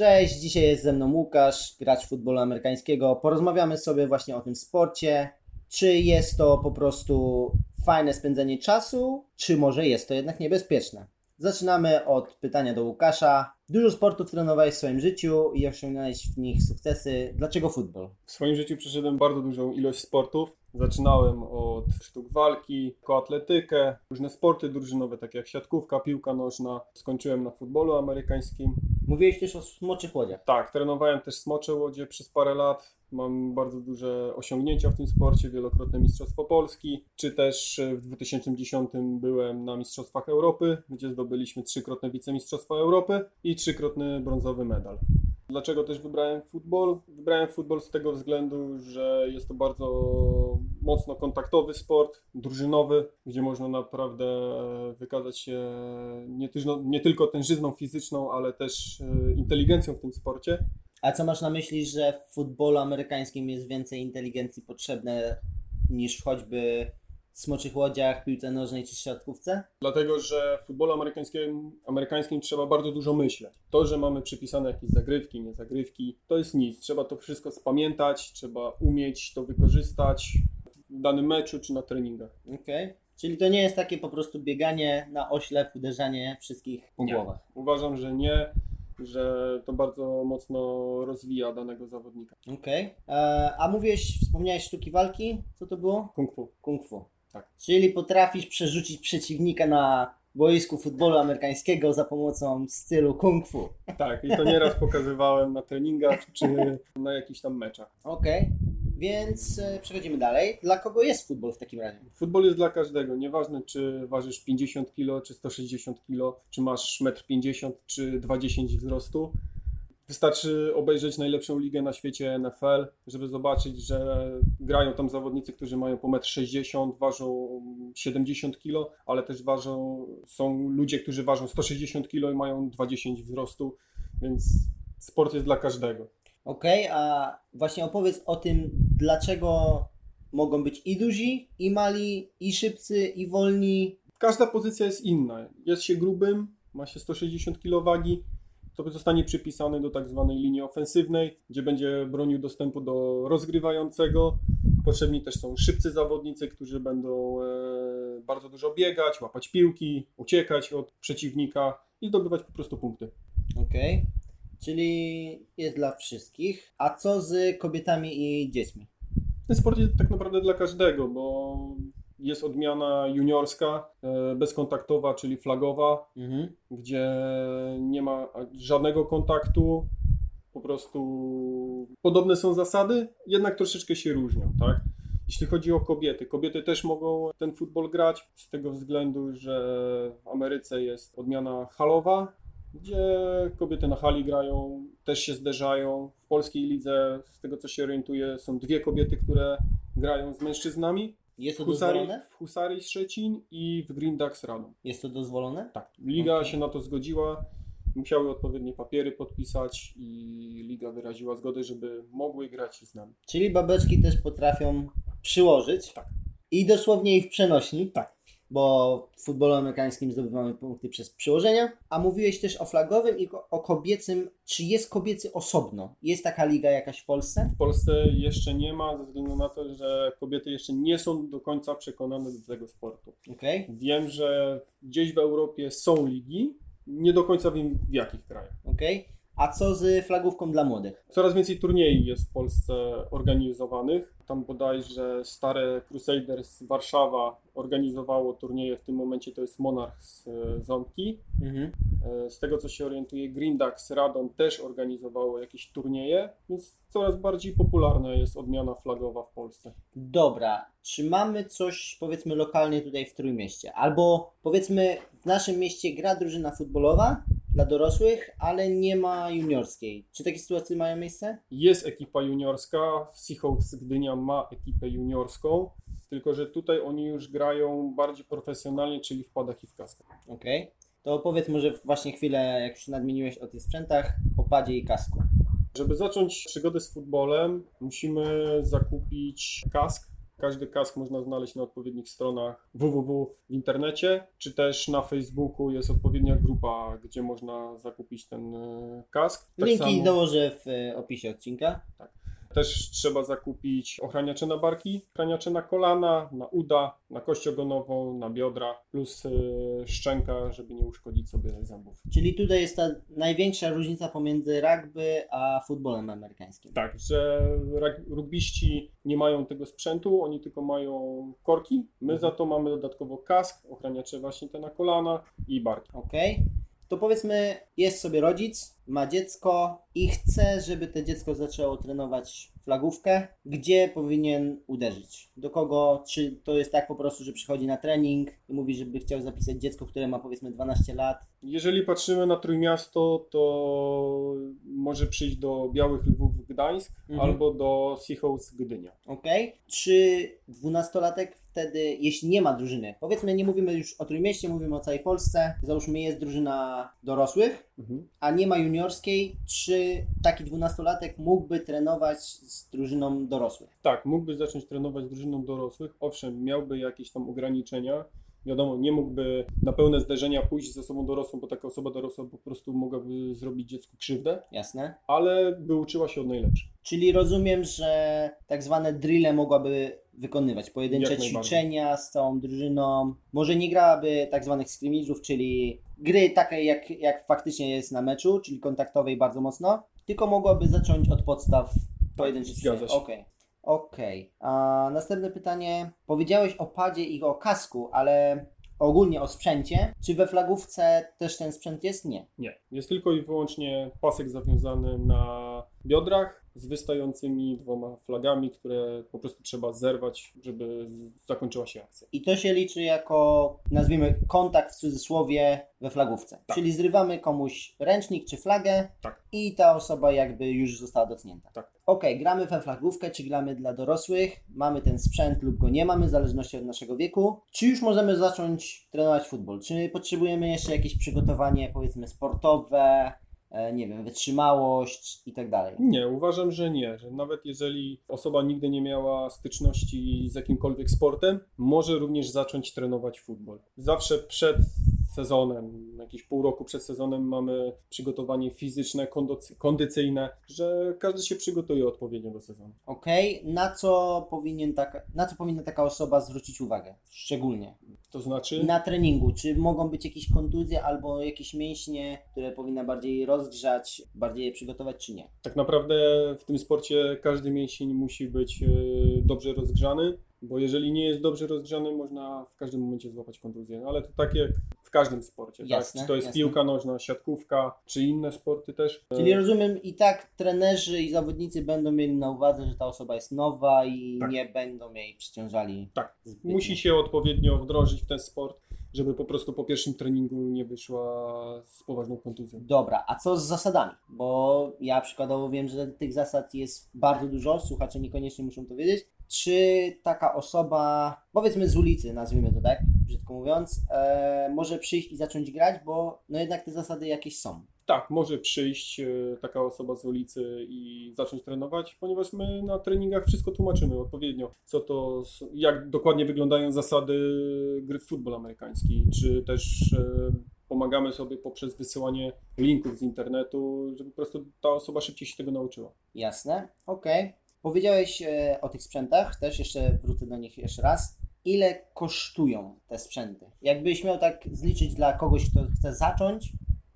Cześć, dzisiaj jest ze mną Łukasz, gracz futbolu amerykańskiego. Porozmawiamy sobie właśnie o tym sporcie. Czy jest to po prostu fajne spędzenie czasu, czy może jest to jednak niebezpieczne? Zaczynamy od pytania do Łukasza. Dużo sportów trenowałeś w swoim życiu i osiągnąłeś w nich sukcesy. Dlaczego futbol? W swoim życiu przeszedłem bardzo dużą ilość sportów. Zaczynałem od sztuk walki, koatletykę, różne sporty drużynowe, takie jak siatkówka, piłka nożna. Skończyłem na futbolu amerykańskim. Mówiłeś też o smoczych łodziach. Tak, trenowałem też smocze łodzie przez parę lat. Mam bardzo duże osiągnięcia w tym sporcie, wielokrotne Mistrzostwo Polski, czy też w 2010 byłem na Mistrzostwach Europy, gdzie zdobyliśmy trzykrotne wicemistrzostwa Europy i trzykrotny brązowy medal. Dlaczego też wybrałem futbol? Wybrałem futbol z tego względu, że jest to bardzo mocno kontaktowy sport, drużynowy, gdzie można naprawdę wykazać się nie, nie tylko tężyzną fizyczną, ale też e, inteligencją w tym sporcie. A co masz na myśli, że w futbolu amerykańskim jest więcej inteligencji potrzebne niż choćby smoczych łodziach, piłce nożnej czy siatkówce? Dlatego, że w futbolu amerykańskim, amerykańskim trzeba bardzo dużo myśleć. To, że mamy przypisane jakieś zagrywki, nie zagrywki, to jest nic. Trzeba to wszystko spamiętać, trzeba umieć to wykorzystać w danym meczu czy na treningach. Okej. Okay. Czyli to nie jest takie po prostu bieganie na oślep, uderzanie wszystkich po nie. głowach? Uważam, że nie że to bardzo mocno rozwija danego zawodnika. Okej. Okay. E, a mówiłeś, wspomniałeś sztuki walki? Co to było? Kung fu. Kung fu. Tak. Czyli potrafisz przerzucić przeciwnika na boisku futbolu amerykańskiego za pomocą stylu kung fu. Tak, i to nieraz pokazywałem na treningach czy na jakichś tam meczach. Okej. Okay. Więc e, przechodzimy dalej. Dla kogo jest futbol w takim razie? Futbol jest dla każdego. Nieważne, czy ważysz 50 kg, czy 160 kg, czy masz 1,50 m, czy 2,10 wzrostu. Wystarczy obejrzeć najlepszą ligę na świecie NFL, żeby zobaczyć, że grają tam zawodnicy, którzy mają po 1,60 m, ważą 70 kg, ale też ważą, są ludzie, którzy ważą 160 kg i mają 20 wzrostu, więc sport jest dla każdego. Okej, okay, a właśnie opowiedz o tym, dlaczego mogą być i duzi, i mali, i szybcy, i wolni. Każda pozycja jest inna. Jest się grubym, ma się 160 kg wagi, to zostanie przypisany do tak zwanej linii ofensywnej, gdzie będzie bronił dostępu do rozgrywającego. Potrzebni też są szybcy zawodnicy, którzy będą e, bardzo dużo biegać, łapać piłki, uciekać od przeciwnika i zdobywać po prostu punkty. Okej. Okay. Czyli jest dla wszystkich. A co z kobietami i dziećmi? Ten sport jest tak naprawdę dla każdego, bo jest odmiana juniorska, e, bezkontaktowa, czyli flagowa, mhm. gdzie nie ma żadnego kontaktu. Po prostu podobne są zasady, jednak troszeczkę się różnią, tak? Jeśli chodzi o kobiety, kobiety też mogą ten futbol grać z tego względu, że w Ameryce jest odmiana halowa, gdzie kobiety na hali grają, też się zderzają. W polskiej lidze, z tego co się orientuję, są dwie kobiety, które grają z mężczyznami. Jest to Husari, dozwolone? W Husarii Szczecin i w Green Ducks Radom. Jest to dozwolone? Tak. Liga okay. się na to zgodziła. Musiały odpowiednie papiery podpisać i liga wyraziła zgodę, żeby mogły grać z nami. Czyli babeczki też potrafią przyłożyć? Tak. I dosłownie ich przenośni? Tak bo w futbolu amerykańskim zdobywamy punkty przez przyłożenia. A mówiłeś też o flagowym i o kobiecym. Czy jest kobiecy osobno? Jest taka liga jakaś w Polsce? W Polsce jeszcze nie ma, ze względu na to, że kobiety jeszcze nie są do końca przekonane do tego sportu. Okay. Wiem, że gdzieś w Europie są ligi, nie do końca wiem w jakich krajach. Okay. A co z flagówką dla młodych? Coraz więcej turniejów jest w Polsce organizowanych. Tam bodajże stare Crusaders Warszawa organizowało turnieje, w tym momencie to jest Monarch z e, Ząbki. Mhm. E, z tego co się orientuję, Ducks Radom też organizowało jakieś turnieje, więc coraz bardziej popularna jest odmiana flagowa w Polsce. Dobra, czy mamy coś powiedzmy lokalnie tutaj w Trójmieście? Albo powiedzmy w naszym mieście gra drużyna futbolowa, dla dorosłych, ale nie ma juniorskiej. Czy takie sytuacje mają miejsce? Jest ekipa juniorska. Seahawks Gdynia ma ekipę juniorską, tylko że tutaj oni już grają bardziej profesjonalnie, czyli w padach i w kaskach. Okej. Okay. To opowiedz może właśnie chwilę, jak już nadmieniłeś o tych sprzętach, o padzie i kasku. Żeby zacząć przygodę z futbolem, musimy zakupić kask Każdy kask można znaleźć na odpowiednich stronach www w internecie, czy też na Facebooku jest odpowiednia grupa, gdzie można zakupić ten e, kask. Tak Linki samo- dołożę w e, opisie odcinka. Też trzeba zakupić ochraniacze na barki, ochraniacze na kolana, na uda, na kość ogonową, na biodra, plus e, szczęka, żeby nie uszkodzić sobie zębów. Czyli tutaj jest ta największa różnica pomiędzy rugby a futbolem amerykańskim. Tak, że rugbiści nie mają tego sprzętu, oni tylko mają korki. My za to mamy dodatkowo kask, ochraniacze właśnie te na kolana i barki. Ok? To powiedzmy, jest sobie rodzic, ma dziecko i chce, żeby to dziecko zaczęło trenować flagówkę. Gdzie powinien uderzyć? Do kogo? Czy to jest tak po prostu, że przychodzi na trening i mówi, żeby chciał zapisać dziecko, które ma powiedzmy 12 lat? Jeżeli patrzymy na Trójmiasto, to może przyjść do Białych Lwów Gdańsk Mhm. albo do Seahawks Gdynia. Ok? Czy dwunastolatek wtedy, jeśli nie ma drużyny, powiedzmy, nie mówimy już o Trójmieście, mówimy o całej Polsce, załóżmy jest drużyna dorosłych, a nie ma juniorskiej, czy taki dwunastolatek mógłby trenować z drużyną dorosłych? Tak, mógłby zacząć trenować z drużyną dorosłych. Owszem, miałby jakieś tam ograniczenia. Wiadomo, nie mógłby na pełne zderzenia pójść z osobą dorosłą, bo taka osoba dorosła po prostu mogłaby zrobić dziecku krzywdę, Jasne. ale by uczyła się od najlepszych. Czyli rozumiem, że tak zwane drille mogłaby wykonywać pojedyncze Jak najbardziej. ćwiczenia z całą drużyną. Może nie grałaby tak zwanych scrimmage'ów, czyli gry takie jak, jak faktycznie jest na meczu, czyli kontaktowej bardzo mocno, tylko mogłaby zacząć od podstaw pojedynczych zgadza ćwiczeń. się. Okej. Okej. A Następne pytanie. Powiedziałeś o padzie i o kasku, ale ogólnie o sprzęcie. Czy we flagówce też ten sprzęt jest? Nie. Nie. Jest tylko i wyłącznie pasek zawiązany na biodrach z wystającymi dwoma flagami, które po prostu trzeba zerwać, żeby zakończyła się akcja. I to się liczy jako, nazwijmy, kontakt w cudzysłowie we flagówce. Tak. Czyli zrywamy komuś ręcznik czy flagę Tak. i ta osoba jakby już została dotknięta. Tak. Okej, gramy we flagówkę, czy gramy dla dorosłych, mamy ten sprzęt lub go nie mamy, w zależności od naszego wieku. Czy już możemy zacząć trenować futbol? Czy potrzebujemy jeszcze jakieś przygotowanie, powiedzmy, sportowe, nie wiem, wytrzymałość i tak dalej? Nie, uważam, że nie, że nawet jeżeli osoba nigdy nie miała styczności z jakimkolwiek sportem, może również zacząć trenować futbol. Zawsze przed sezonem, jakieś pół roku przed sezonem mamy przygotowanie fizyczne, kondycyjne, że każdy się przygotuje odpowiednio do sezonu. Okej, na co powinien taka, na co powinna taka osoba zwrócić uwagę? Szczególnie. To znaczy, Na treningu, czy mogą być jakieś kontuzje albo jakieś mięśnie, które powinna bardziej rozgrzać, bardziej je przygotować, czy nie? tak naprawdę w tym sporcie każdy mięsień musi być e, dobrze rozgrzany, bo jeżeli nie jest dobrze rozgrzany, można w każdym momencie złapać kontuzję. No, Ale to tak jak w każdym sporcie, Jasne, tak? Czy to jest jasne. piłka nożna, siatkówka, czy inne sporty też. E, Czyli rozumiem, i tak trenerzy i zawodnicy będą mieli na uwadze, że ta osoba jest nowa i Tak. nie będą jej przyciążali. Tak. zbytnio. Musi się odpowiednio wdrożyć w ten sport, żeby po prostu po pierwszym treningu nie wyszła z poważną kontuzją. Dobra, a co z zasadami? Bo ja przykładowo wiem, że tych zasad jest bardzo dużo, słuchacze niekoniecznie muszą to wiedzieć. Czy taka osoba, powiedzmy z ulicy, nazwijmy to tak, brzydko mówiąc, e, może przyjść i zacząć grać, bo no jednak te zasady jakieś są. Tak, może przyjść e, taka osoba z ulicy i zacząć trenować, ponieważ my na treningach wszystko tłumaczymy odpowiednio, co to, jak dokładnie wyglądają zasady gry w futbol amerykański, czy też e, pomagamy sobie poprzez wysyłanie linków z internetu, żeby po prostu ta osoba szybciej się tego nauczyła. Jasne, okej. Powiedziałeś e, o tych sprzętach, też jeszcze wrócę do nich jeszcze raz. Ile kosztują te sprzęty? Jakbyś miał tak zliczyć dla kogoś, kto chce zacząć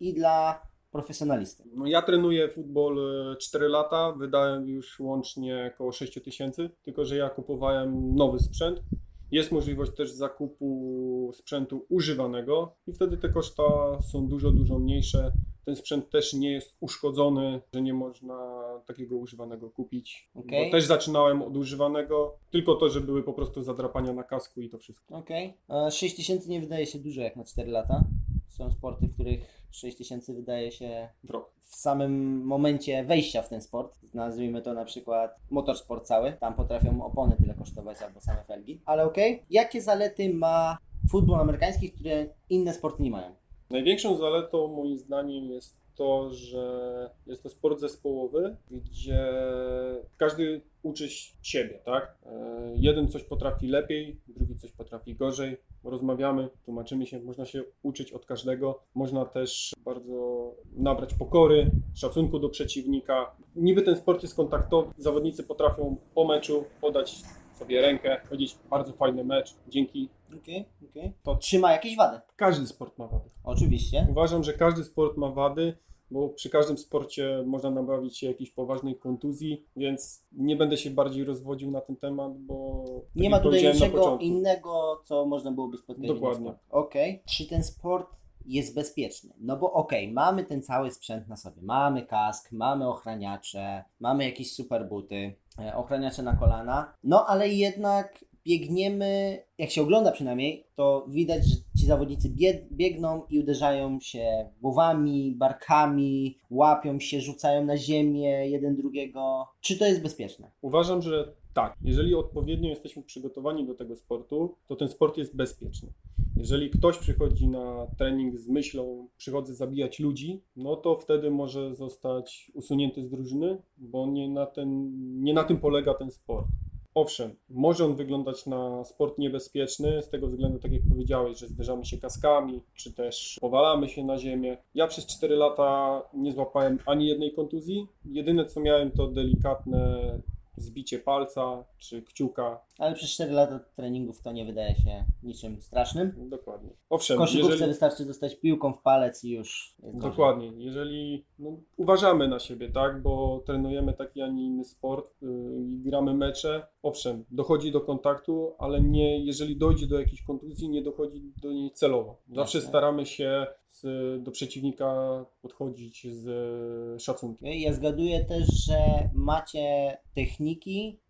i dla profesjonalisty. No, ja trenuję futbol e, 4 lata, wydałem już łącznie około 6 tysięcy, tylko że ja kupowałem nowy sprzęt. Jest możliwość też zakupu sprzętu używanego i wtedy te koszta są dużo, dużo mniejsze. Ten sprzęt też nie jest uszkodzony, że nie można takiego używanego kupić. Okej. Bo też zaczynałem od używanego, tylko to, że były po prostu zadrapania na kasku i to wszystko. Okej. Okay. 6 tysięcy nie wydaje się dużo jak na 4 lata. Są sporty, w których 6 tysięcy wydaje się W rok. w samym momencie wejścia w ten sport. Nazwijmy to na przykład motorsport cały. Tam potrafią opony tyle kosztować albo same felgi. Ale okej. Jakie zalety ma futbol amerykański, które inne sporty nie mają? Największą zaletą moim zdaniem jest to, że jest to sport zespołowy, gdzie każdy uczy siebie, tak? E, jeden coś potrafi lepiej, drugi coś potrafi gorzej. Rozmawiamy, tłumaczymy się, można się uczyć od każdego. Można też bardzo nabrać pokory, szacunku do przeciwnika. Niby ten sport jest kontaktowy, zawodnicy potrafią po meczu podać sobie rękę, powiedzieć bardzo fajny mecz, dzięki. Okay. Okay. To trzyma jakieś wady? Każdy sport ma wady. Oczywiście. Uważam, że każdy sport ma wady bo przy każdym sporcie można nabawić się jakiejś poważnej kontuzji, więc nie będę się bardziej rozwodził na ten temat, bo. tak Nie ma tutaj niczego innego, co można byłoby spotkać. Dokładnie. Okej. Okay. Czy ten sport jest bezpieczny? No bo okej, okay, mamy ten cały sprzęt na sobie. Mamy kask, mamy ochraniacze, mamy jakieś super buty, e, ochraniacze na kolana, no ale jednak biegniemy, jak się ogląda przynajmniej, to widać, że ci zawodnicy biegną i uderzają się głowami, barkami, łapią się, rzucają na ziemię jeden drugiego. Czy to jest bezpieczne? Uważam, że tak. Jeżeli odpowiednio jesteśmy przygotowani do tego sportu, to ten sport jest bezpieczny. Jeżeli ktoś przychodzi na trening z myślą, przychodzę zabijać ludzi, no to wtedy może zostać usunięty z drużyny, bo nie na, ten, nie na tym polega ten sport. Owszem, może on wyglądać na sport niebezpieczny, z tego względu, tak jak powiedziałeś, że zderzamy się kaskami, czy też powalamy się na ziemię. Ja przez 4 lata nie złapałem ani jednej kontuzji. Jedyne co miałem to delikatne zbicie palca czy kciuka. Ale przez 4 lata treningów to nie wydaje się niczym strasznym. Dokładnie. Owszem, w koszykówce jeżeli... wystarczy dostać piłką w palec i już Dokładnie. Jeżeli no, uważamy na siebie, tak, bo trenujemy taki, a nie inny sport yy, i gramy mecze, owszem, dochodzi do kontaktu, ale nie, jeżeli dojdzie do jakiejś kontuzji, nie dochodzi do niej celowo. Zawsze Jasne. staramy się z, do przeciwnika podchodzić z szacunkiem. Ja zgaduję też, że macie techniki,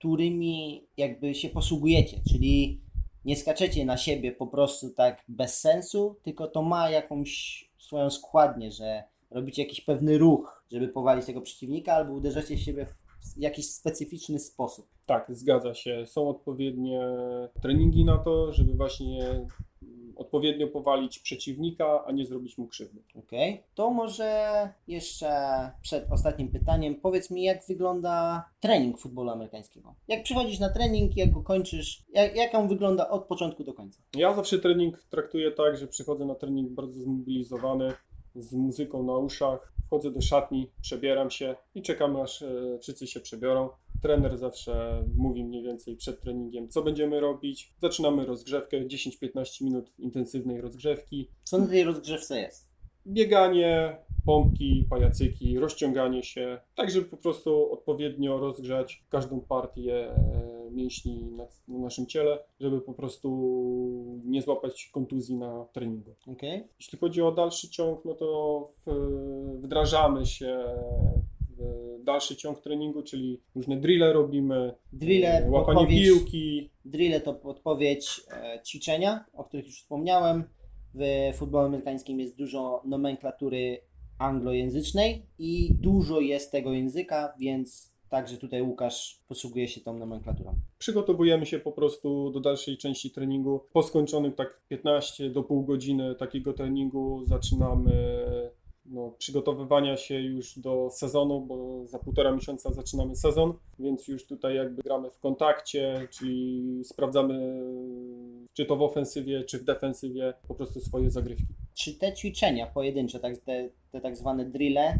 którymi jakby się posługujecie, czyli nie skaczecie na siebie po prostu tak bez sensu, tylko to ma jakąś swoją składnię, że robicie jakiś pewny ruch, żeby powalić tego przeciwnika, albo uderzacie siebie w jakiś specyficzny sposób. Tak, zgadza się. Są odpowiednie treningi na to, żeby właśnie odpowiednio powalić przeciwnika, a nie zrobić mu krzywdy. Okej, to może jeszcze przed ostatnim pytaniem powiedz mi, jak wygląda trening futbolu amerykańskiego? Jak przychodzisz na trening, jak go kończysz, jak, jak on wygląda od początku do końca? Ja zawsze trening traktuję tak, że przychodzę na trening bardzo zmobilizowany, z muzyką na uszach, wchodzę do szatni, przebieram się i czekam aż e, wszyscy się przebiorą. Trener zawsze mówi mniej więcej przed treningiem, co będziemy robić. Zaczynamy rozgrzewkę, 10-15 minut intensywnej rozgrzewki. Co na tej rozgrzewce jest? Bieganie, pompki, pajacyki, rozciąganie się, tak żeby po prostu odpowiednio rozgrzać każdą partię e, mięśni na, na naszym ciele, żeby po prostu nie złapać kontuzji na treningu. Okay. Jeśli chodzi o dalszy ciąg, no to w, wdrażamy się dalszy ciąg treningu, czyli różne drille robimy, drille, e, łapanie piłki. Drille to podpowiedź e, ćwiczenia, o których już wspomniałem. W futbolu amerykańskim jest dużo nomenklatury anglojęzycznej i dużo jest tego języka, więc także tutaj Łukasz posługuje się tą nomenklaturą. Przygotowujemy się po prostu do dalszej części treningu. Po skończonym tak 15 do pół godziny takiego treningu zaczynamy no, przygotowywania się już do sezonu, bo za półtora miesiąca zaczynamy sezon, więc już tutaj jakby gramy w kontakcie, czyli sprawdzamy czy to w ofensywie, czy w defensywie po prostu swoje zagrywki. Czy te ćwiczenia pojedyncze, tak, te, te tak zwane drille,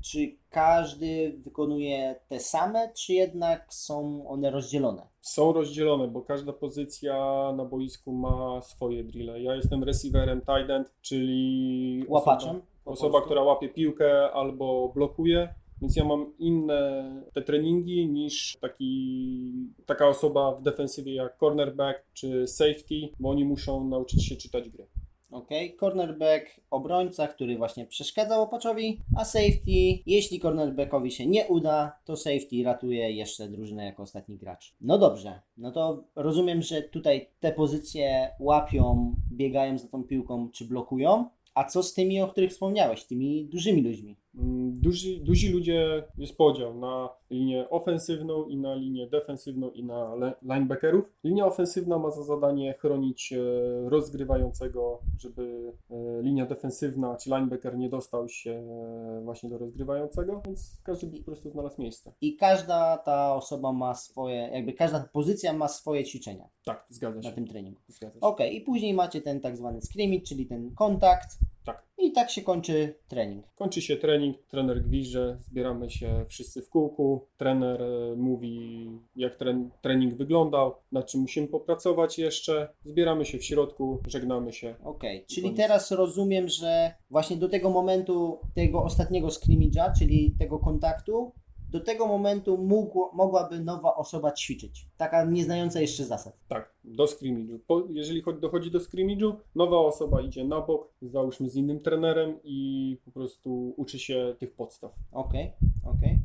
czy każdy wykonuje te same, czy jednak są one rozdzielone? Są rozdzielone, bo każda pozycja na boisku ma swoje drille. Ja jestem receiverem tight end, czyli łapaczem. Osoba, osoba która łapie piłkę albo blokuje. Więc ja mam inne te treningi niż taki, taka osoba w defensywie jak cornerback czy safety, bo oni muszą nauczyć się czytać grę. Ok, cornerback, obrońca, który właśnie przeszkadza łopaczowi, a safety, jeśli cornerbackowi się nie uda, to safety ratuje jeszcze drużynę jako ostatni gracz. No dobrze, no to rozumiem, że tutaj te pozycje łapią, biegają za tą piłką czy blokują. A co z tymi, o których wspomniałeś, tymi dużymi ludźmi? Mm, Duzi, duzi ludzie, jest podział na linię ofensywną i na linię defensywną i na linebackerów. Linia ofensywna ma za zadanie chronić e, rozgrywającego, żeby e, linia defensywna czy linebacker nie dostał się e, właśnie do rozgrywającego, więc każdy by po prostu znalazł miejsce. I każda ta osoba ma swoje, jakby każda pozycja ma swoje ćwiczenia Tak, zgadza na się. tym treningu. Okej, i później macie ten tak zwany scrimmage, czyli ten kontakt. I tak się kończy trening. Kończy się trening, trener gwizdże, zbieramy się wszyscy w kółku, trener e, mówi jak tren, trening wyglądał, nad czym musimy popracować jeszcze, zbieramy się w środku, żegnamy się. Okej, czyli koniec. teraz rozumiem, że właśnie do tego momentu, tego ostatniego scrimmage'a, czyli tego kontaktu, do tego momentu mógł, mogłaby nowa osoba ćwiczyć. Taka nieznająca jeszcze zasad. Tak, do scrimmage'u. Po, jeżeli chodzi, dochodzi do scrimmage'u, nowa osoba idzie na bok, załóżmy z innym trenerem i po prostu uczy się tych podstaw. Okej, okej.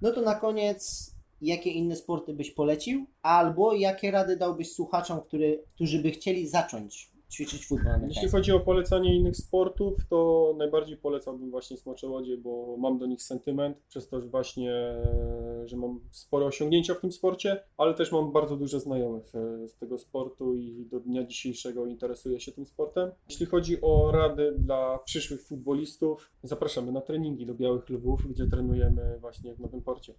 No to na koniec, jakie inne sporty byś polecił? Albo jakie rady dałbyś słuchaczom, który, którzy by chcieli zacząć ćwiczyć futbol Jeśli chodzi o polecanie innych sportów, to najbardziej polecałbym właśnie Smoczołodzie, bo mam do nich sentyment, przez to, że właśnie, że mam spore osiągnięcia w tym sporcie, ale też mam bardzo dużo znajomych e, z tego sportu i do dnia dzisiejszego interesuję się tym sportem. Jeśli chodzi o rady dla przyszłych futbolistów, zapraszamy na treningi do Białych Lwów, gdzie trenujemy właśnie w Nowym Porcie.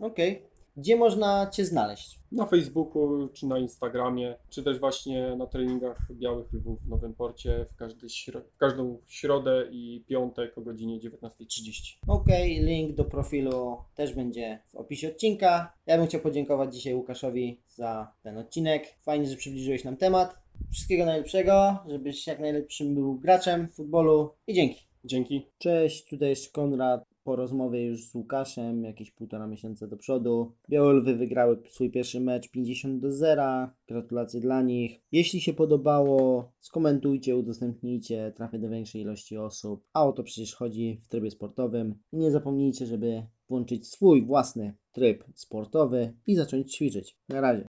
Okej. Gdzie można Cię znaleźć? Na Facebooku, czy na Instagramie, czy też właśnie na treningach Białych Lwów w Nowym Porcie w, każdy śro- w każdą środę i piątek o godzinie 19.30. Okej, link do profilu też będzie w opisie odcinka. Ja bym chciał podziękować dzisiaj Łukaszowi za ten odcinek. Fajnie, że przybliżyłeś nam temat. Wszystkiego najlepszego, żebyś jak najlepszym był graczem w futbolu i dzięki. Dzięki. Cześć, tutaj jest Konrad. Po rozmowie już z Łukaszem, jakieś półtora miesiąca do przodu. Białe Lwy wygrały swój pierwszy mecz 50 do 0. Gratulacje dla nich. Jeśli się podobało, skomentujcie, udostępnijcie, trafię do większej ilości osób. A o to przecież chodzi w trybie sportowym. I nie zapomnijcie, żeby włączyć swój własny tryb sportowy i zacząć ćwiczyć. Na razie.